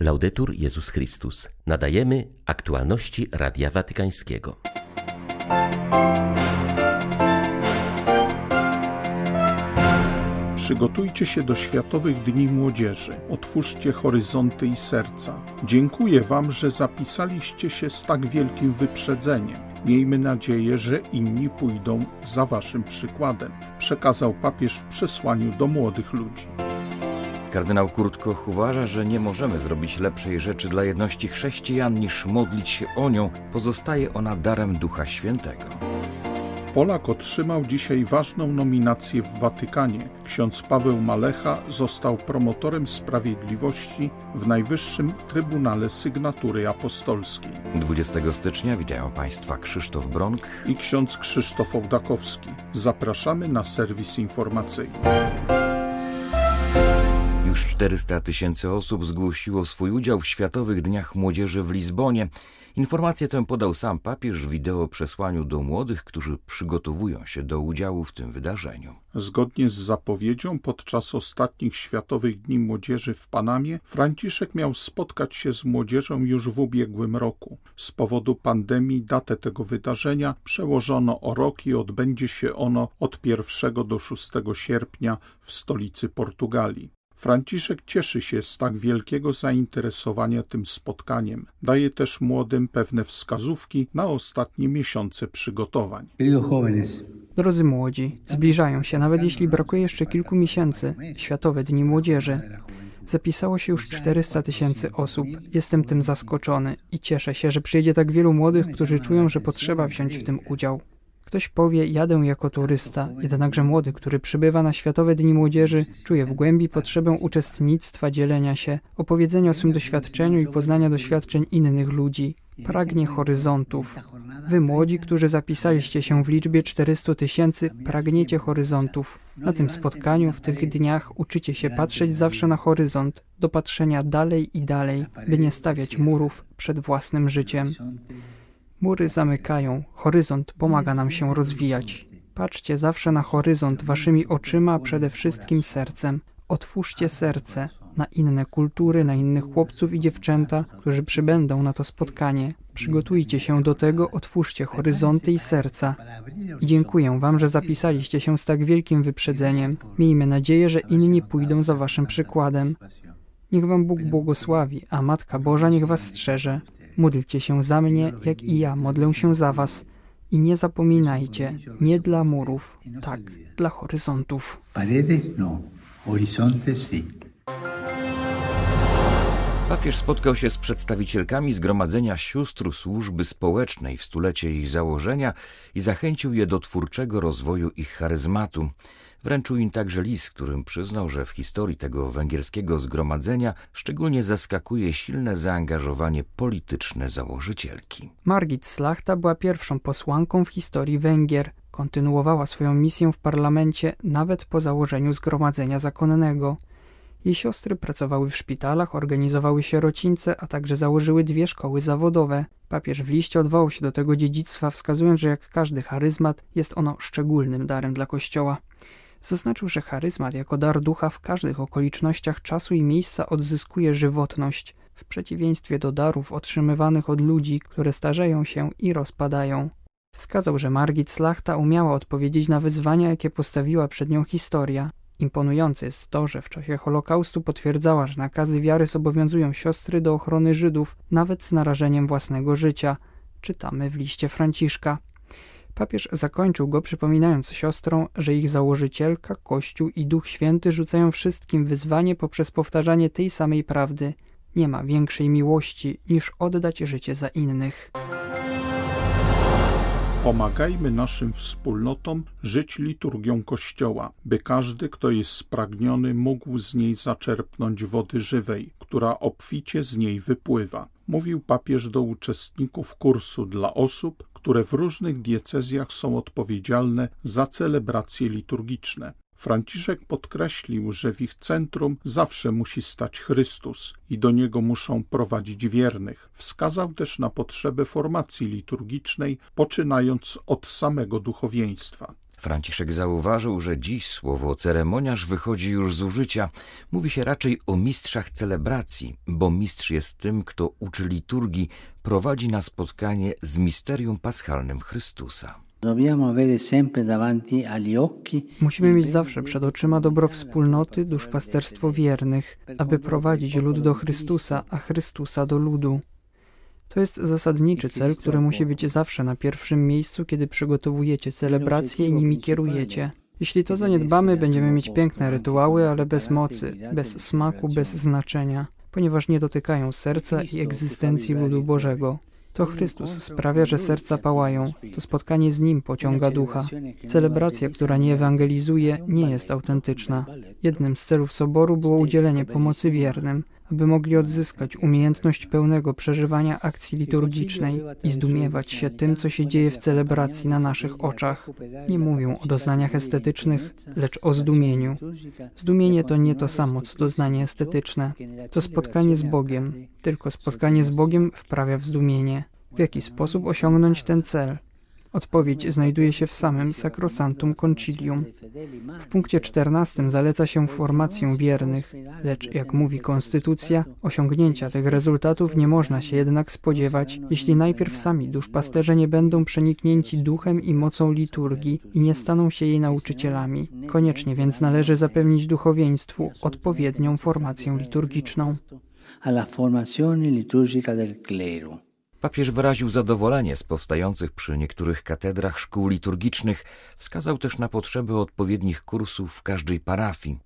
Laudetur Jezus Chrystus. Nadajemy aktualności Radia Watykańskiego. Przygotujcie się do Światowych Dni Młodzieży. Otwórzcie horyzonty i serca. Dziękuję Wam, że zapisaliście się z tak wielkim wyprzedzeniem. Miejmy nadzieję, że inni pójdą za Waszym przykładem, przekazał papież w przesłaniu do młodych ludzi. Kardynał Kurtkoch uważa, że nie możemy zrobić lepszej rzeczy dla jedności chrześcijan niż modlić się o nią. Pozostaje ona darem Ducha Świętego. Polak otrzymał dzisiaj ważną nominację w Watykanie. Ksiądz Paweł Malecha został promotorem sprawiedliwości w Najwyższym Trybunale Sygnatury Apostolskiej. 20 stycznia witają Państwa Krzysztof Bronk i ksiądz Krzysztof Ołdakowski. Zapraszamy na serwis informacyjny. Już 400 tysięcy osób zgłosiło swój udział w Światowych Dniach Młodzieży w Lizbonie. Informację tę podał sam papież w wideo przesłaniu do młodych, którzy przygotowują się do udziału w tym wydarzeniu. Zgodnie z zapowiedzią, podczas ostatnich Światowych Dni Młodzieży w Panamie, Franciszek miał spotkać się z młodzieżą już w ubiegłym roku. Z powodu pandemii datę tego wydarzenia przełożono o rok i odbędzie się ono od 1 do 6 sierpnia w stolicy Portugalii. Franciszek cieszy się z tak wielkiego zainteresowania tym spotkaniem. Daje też młodym pewne wskazówki na ostatnie miesiące przygotowań. Drodzy młodzi, zbliżają się, nawet jeśli brakuje jeszcze kilku miesięcy, Światowe Dni Młodzieży. Zapisało się już 400 tysięcy osób. Jestem tym zaskoczony i cieszę się, że przyjedzie tak wielu młodych, którzy czują, że potrzeba wziąć w tym udział. Ktoś powie, jadę jako turysta, jednakże młody, który przybywa na Światowe Dni Młodzieży, czuje w głębi potrzebę uczestnictwa, dzielenia się, opowiedzenia o swym doświadczeniu i poznania doświadczeń innych ludzi. Pragnie horyzontów. Wy młodzi, którzy zapisaliście się w liczbie 400 tysięcy, pragniecie horyzontów. Na tym spotkaniu, w tych dniach uczycie się patrzeć zawsze na horyzont, do patrzenia dalej i dalej, by nie stawiać murów przed własnym życiem. Mury zamykają, horyzont pomaga nam się rozwijać. Patrzcie zawsze na horyzont waszymi oczyma, przede wszystkim sercem. Otwórzcie serce na inne kultury, na innych chłopców i dziewczęta, którzy przybędą na to spotkanie. Przygotujcie się do tego, otwórzcie horyzonty i serca. I dziękuję Wam, że zapisaliście się z tak wielkim wyprzedzeniem. Miejmy nadzieję, że inni pójdą za Waszym przykładem. Niech Wam Bóg błogosławi, a Matka Boża niech Was strzeże. Módlcie się za mnie, jak i ja modlę się za was. I nie zapominajcie, nie dla murów, tak, dla horyzontów. no, horizonte si. Papież spotkał się z przedstawicielkami Zgromadzenia Sióstr Służby Społecznej w stulecie ich założenia i zachęcił je do twórczego rozwoju ich charyzmatu. Wręczył im także list, którym przyznał, że w historii tego węgierskiego zgromadzenia szczególnie zaskakuje silne zaangażowanie polityczne założycielki. Margit Slachta była pierwszą posłanką w historii Węgier. Kontynuowała swoją misję w parlamencie nawet po założeniu zgromadzenia zakonnego. Jej siostry pracowały w szpitalach, organizowały sierocińce, a także założyły dwie szkoły zawodowe. Papież w liście odwołał się do tego dziedzictwa, wskazując, że jak każdy charyzmat, jest ono szczególnym darem dla Kościoła. Zaznaczył, że charyzmat jako dar ducha w każdych okolicznościach czasu i miejsca odzyskuje żywotność, w przeciwieństwie do darów otrzymywanych od ludzi, które starzeją się i rozpadają. Wskazał, że Margit Slachta umiała odpowiedzieć na wyzwania, jakie postawiła przed nią historia. Imponujące jest to, że w czasie Holokaustu potwierdzała, że nakazy wiary zobowiązują siostry do ochrony Żydów, nawet z narażeniem własnego życia. Czytamy w liście Franciszka. Papież zakończył go przypominając siostrom, że ich założycielka, Kościół i Duch Święty rzucają wszystkim wyzwanie poprzez powtarzanie tej samej prawdy. Nie ma większej miłości niż oddać życie za innych. Pomagajmy naszym wspólnotom żyć liturgią Kościoła, by każdy, kto jest spragniony, mógł z niej zaczerpnąć wody żywej, która obficie z niej wypływa. Mówił papież do uczestników kursu dla osób, które w różnych diecezjach są odpowiedzialne za celebracje liturgiczne. Franciszek podkreślił, że w ich centrum zawsze musi stać Chrystus i do niego muszą prowadzić wiernych. Wskazał też na potrzebę formacji liturgicznej, poczynając od samego duchowieństwa. Franciszek zauważył, że dziś słowo ceremoniarz wychodzi już z użycia. Mówi się raczej o mistrzach celebracji, bo mistrz jest tym, kto uczy liturgii, prowadzi na spotkanie z misterium paschalnym Chrystusa. Musimy mieć zawsze przed oczyma dobro wspólnoty, duszpasterstwo wiernych, aby prowadzić lud do Chrystusa, a Chrystusa do ludu. To jest zasadniczy cel, który musi być zawsze na pierwszym miejscu, kiedy przygotowujecie celebracje i nimi kierujecie. Jeśli to zaniedbamy, będziemy mieć piękne rytuały, ale bez mocy, bez smaku, bez znaczenia, ponieważ nie dotykają serca i egzystencji ludu Bożego. To Chrystus sprawia, że serca pałają. To spotkanie z Nim pociąga ducha. Celebracja, która nie ewangelizuje, nie jest autentyczna. Jednym z celów soboru było udzielenie pomocy wiernym, aby mogli odzyskać umiejętność pełnego przeżywania akcji liturgicznej i zdumiewać się tym, co się dzieje w celebracji na naszych oczach. Nie mówią o doznaniach estetycznych, lecz o zdumieniu. Zdumienie to nie to samo, co doznanie estetyczne. To spotkanie z Bogiem. Tylko spotkanie z Bogiem wprawia w zdumienie. W jaki sposób osiągnąć ten cel? Odpowiedź znajduje się w samym Sacrosantum Concilium. W punkcie 14 zaleca się formację wiernych, lecz jak mówi konstytucja, osiągnięcia tych rezultatów nie można się jednak spodziewać, jeśli najpierw sami duszpasterze nie będą przeniknięci duchem i mocą liturgii i nie staną się jej nauczycielami. Koniecznie więc należy zapewnić duchowieństwu odpowiednią formację liturgiczną. alla formazione liturgica del clero. Papież wyraził zadowolenie z powstających przy niektórych katedrach szkół liturgicznych, wskazał też na potrzebę odpowiednich kursów w każdej parafii.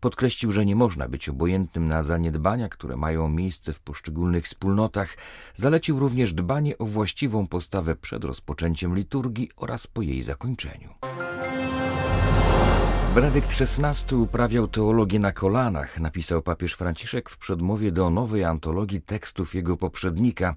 Podkreślił, że nie można być obojętnym na zaniedbania, które mają miejsce w poszczególnych wspólnotach. Zalecił również dbanie o właściwą postawę przed rozpoczęciem liturgii oraz po jej zakończeniu. Benedykt XVI uprawiał teologię na kolanach, napisał papież Franciszek w przedmowie do nowej antologii tekstów jego poprzednika.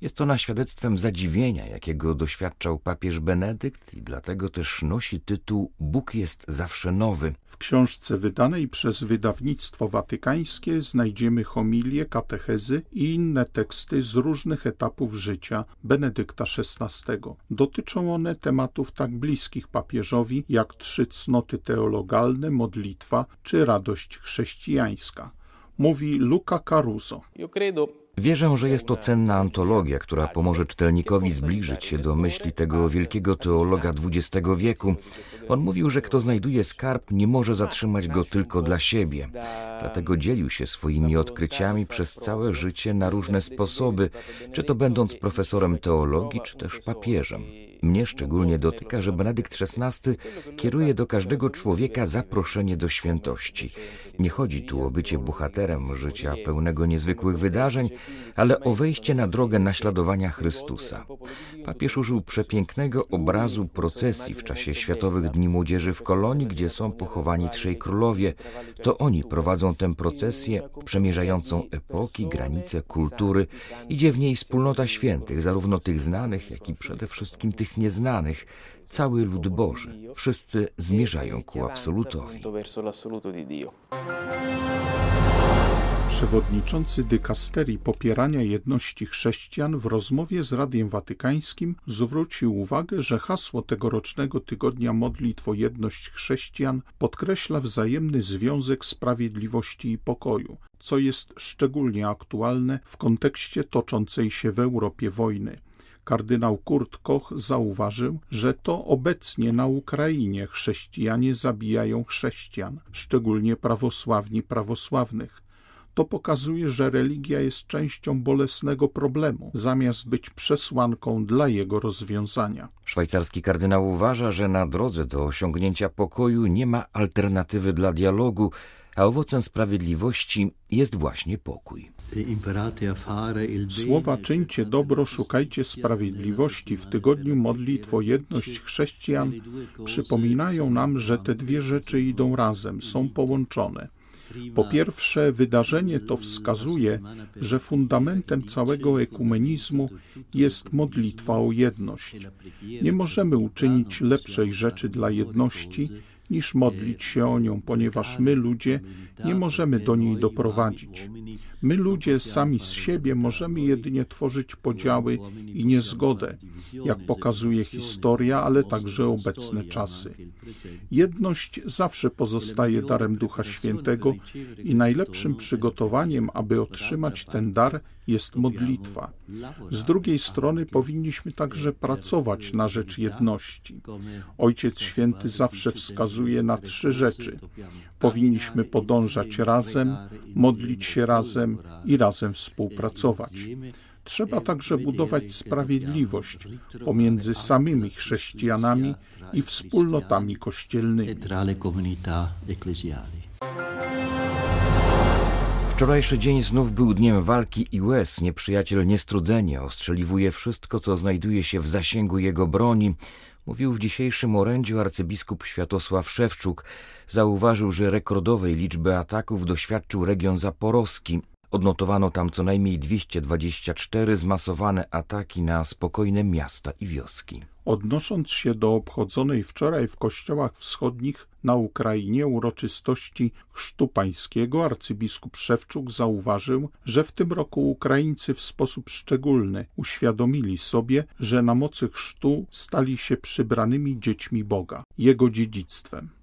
Jest ona świadectwem zadziwienia, jakiego doświadczał papież Benedykt i dlatego też nosi tytuł Bóg jest zawsze nowy. W książce wydanej przez wydawnictwo watykańskie znajdziemy homilie, katechezy i inne teksty z różnych etapów życia Benedykta XVI. Dotyczą one tematów tak bliskich papieżowi jak trzy cnoty teologalne, modlitwa czy radość chrześcijańska. Mówi Luca Caruso. Wierzę, że jest to cenna antologia, która pomoże czytelnikowi zbliżyć się do myśli tego wielkiego teologa XX wieku. On mówił, że kto znajduje skarb, nie może zatrzymać go tylko dla siebie. Dlatego dzielił się swoimi odkryciami przez całe życie na różne sposoby, czy to będąc profesorem teologii, czy też papieżem. Mnie szczególnie dotyka, że Benedykt XVI kieruje do każdego człowieka zaproszenie do świętości. Nie chodzi tu o bycie bohaterem życia pełnego niezwykłych wydarzeń, ale o wejście na drogę naśladowania Chrystusa. Papież użył przepięknego obrazu procesji w czasie Światowych Dni Młodzieży w Kolonii, gdzie są pochowani trzej królowie. To oni prowadzą tę procesję przemierzającą epoki, granice, kultury. Idzie w niej wspólnota świętych, zarówno tych znanych, jak i przede wszystkim tych nieznanych, cały lud Boży. Wszyscy zmierzają ku absolutowi. Przewodniczący dykasterii popierania jedności chrześcijan w rozmowie z Radiem Watykańskim zwrócił uwagę, że hasło tegorocznego tygodnia modlitw o jedność chrześcijan podkreśla wzajemny związek sprawiedliwości i pokoju, co jest szczególnie aktualne w kontekście toczącej się w Europie wojny. Kardynał Kurt Koch zauważył, że to obecnie na Ukrainie chrześcijanie zabijają chrześcijan, szczególnie prawosławni prawosławnych. To pokazuje, że religia jest częścią bolesnego problemu, zamiast być przesłanką dla jego rozwiązania. Szwajcarski kardynał uważa, że na drodze do osiągnięcia pokoju nie ma alternatywy dla dialogu, a owocem sprawiedliwości jest właśnie pokój. Słowa czyńcie dobro, szukajcie sprawiedliwości w tygodniu modlitw o jedność chrześcijan przypominają nam, że te dwie rzeczy idą razem, są połączone. Po pierwsze, wydarzenie to wskazuje, że fundamentem całego ekumenizmu jest modlitwa o jedność. Nie możemy uczynić lepszej rzeczy dla jedności, niż modlić się o nią, ponieważ my, ludzie, nie możemy do niej doprowadzić. My ludzie sami z siebie możemy jedynie tworzyć podziały i niezgodę, jak pokazuje historia, ale także obecne czasy. Jedność zawsze pozostaje darem Ducha Świętego i najlepszym przygotowaniem, aby otrzymać ten dar, jest modlitwa. Z drugiej strony powinniśmy także pracować na rzecz jedności. Ojciec Święty zawsze wskazuje na trzy rzeczy. Powinniśmy podążać razem, modlić się razem i razem współpracować. Trzeba także budować sprawiedliwość pomiędzy samymi chrześcijanami i wspólnotami kościelnymi. Wczorajszy dzień znów był dniem walki i łez. Nieprzyjaciel niestrudzenie ostrzeliwuje wszystko, co znajduje się w zasięgu jego broni. Mówił w dzisiejszym orędziu arcybiskup Światosław Szewczuk. Zauważył, że rekordowej liczby ataków doświadczył region zaporowski. Odnotowano tam co najmniej 224 zmasowane ataki na spokojne miasta i wioski. Odnosząc się do obchodzonej wczoraj w kościołach wschodnich na Ukrainie uroczystości Chrztu Pańskiego, arcybiskup Szewczuk zauważył, że w tym roku Ukraińcy w sposób szczególny uświadomili sobie, że na mocy chrztu stali się przybranymi dziećmi Boga, Jego dziedzictwem.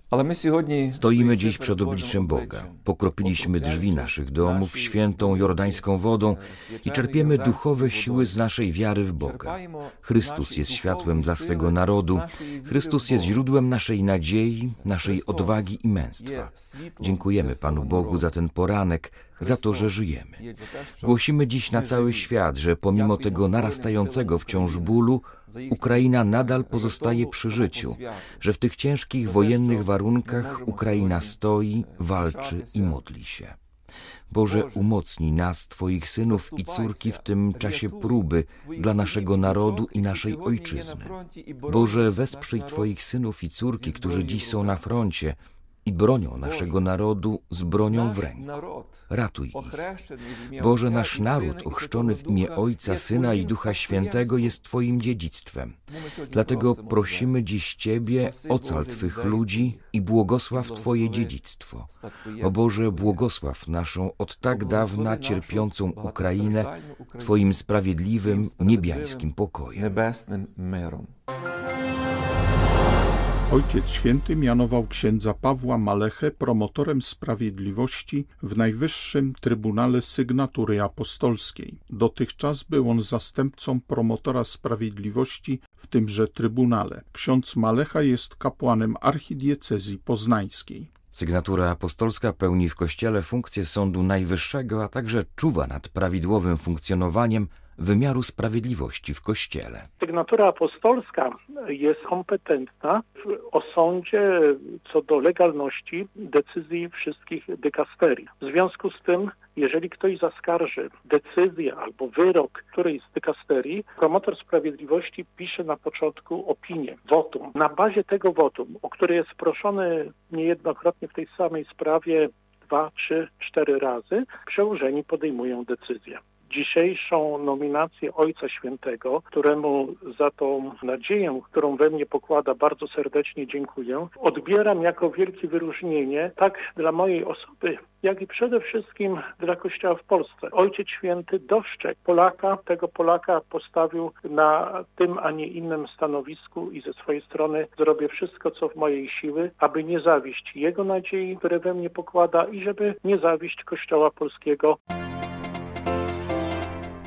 Stoimy dziś przed obliczem Boga. Pokropiliśmy drzwi naszych domów świętą jordańską wodą i czerpiemy duchowe siły z naszej wiary w Boga. Chrystus jest światłem dla swego narodu. Chrystus jest źródłem naszej nadziei, naszej odwagi i męstwa. Dziękujemy Panu Bogu za ten poranek, za to, że żyjemy. Głosimy dziś na cały świat, że pomimo tego narastającego wciąż bólu, Ukraina nadal pozostaje przy życiu, że w tych ciężkich wojennych warunkach Ukraina stoi, walczy i modli się. Boże, umocnij nas, Twoich synów i córki w tym czasie próby dla naszego narodu i naszej ojczyzny. Boże, wesprzyj Twoich synów i córki, którzy dziś są na froncie, i bronią naszego narodu z bronią w ręku. Ratuj ich. Boże, nasz naród ochrzczony w imię Ojca, Syna i Ducha Świętego jest Twoim dziedzictwem. Dlatego prosimy dziś Ciebie, ocal Twych ludzi i błogosław Twoje dziedzictwo. O Boże, błogosław naszą od tak dawna cierpiącą Ukrainę Twoim sprawiedliwym, niebiańskim pokojem. Ojciec Święty mianował księdza Pawła Malechę promotorem sprawiedliwości w Najwyższym Trybunale Sygnatury Apostolskiej. Dotychczas był on zastępcą promotora sprawiedliwości w tymże Trybunale. Ksiądz Malecha jest kapłanem archidiecezji poznańskiej. Sygnatura apostolska pełni w Kościele funkcję Sądu Najwyższego, a także czuwa nad prawidłowym funkcjonowaniem wymiaru sprawiedliwości w Kościele. Sygnatura apostolska jest kompetentna w osądzie co do legalności decyzji wszystkich dykasterii. W związku z tym, jeżeli ktoś zaskarży decyzję albo wyrok którejś z dykasterii, promotor sprawiedliwości pisze na początku opinię, wotum. Na bazie tego wotum, o który jest proszony niejednokrotnie w tej samej sprawie dwa, trzy, cztery razy, przełożeni podejmują decyzję dzisiejszą nominację Ojca Świętego, któremu za tą nadzieję, którą we mnie pokłada, bardzo serdecznie dziękuję. Odbieram jako wielkie wyróżnienie tak dla mojej osoby, jak i przede wszystkim dla Kościoła w Polsce. Ojciec Święty dostrzegł Polaka, tego Polaka postawił na tym, a nie innym stanowisku i ze swojej strony zrobię wszystko, co w mojej siły, aby nie zawieść jego nadziei, które we mnie pokłada i żeby nie zawieść Kościoła Polskiego.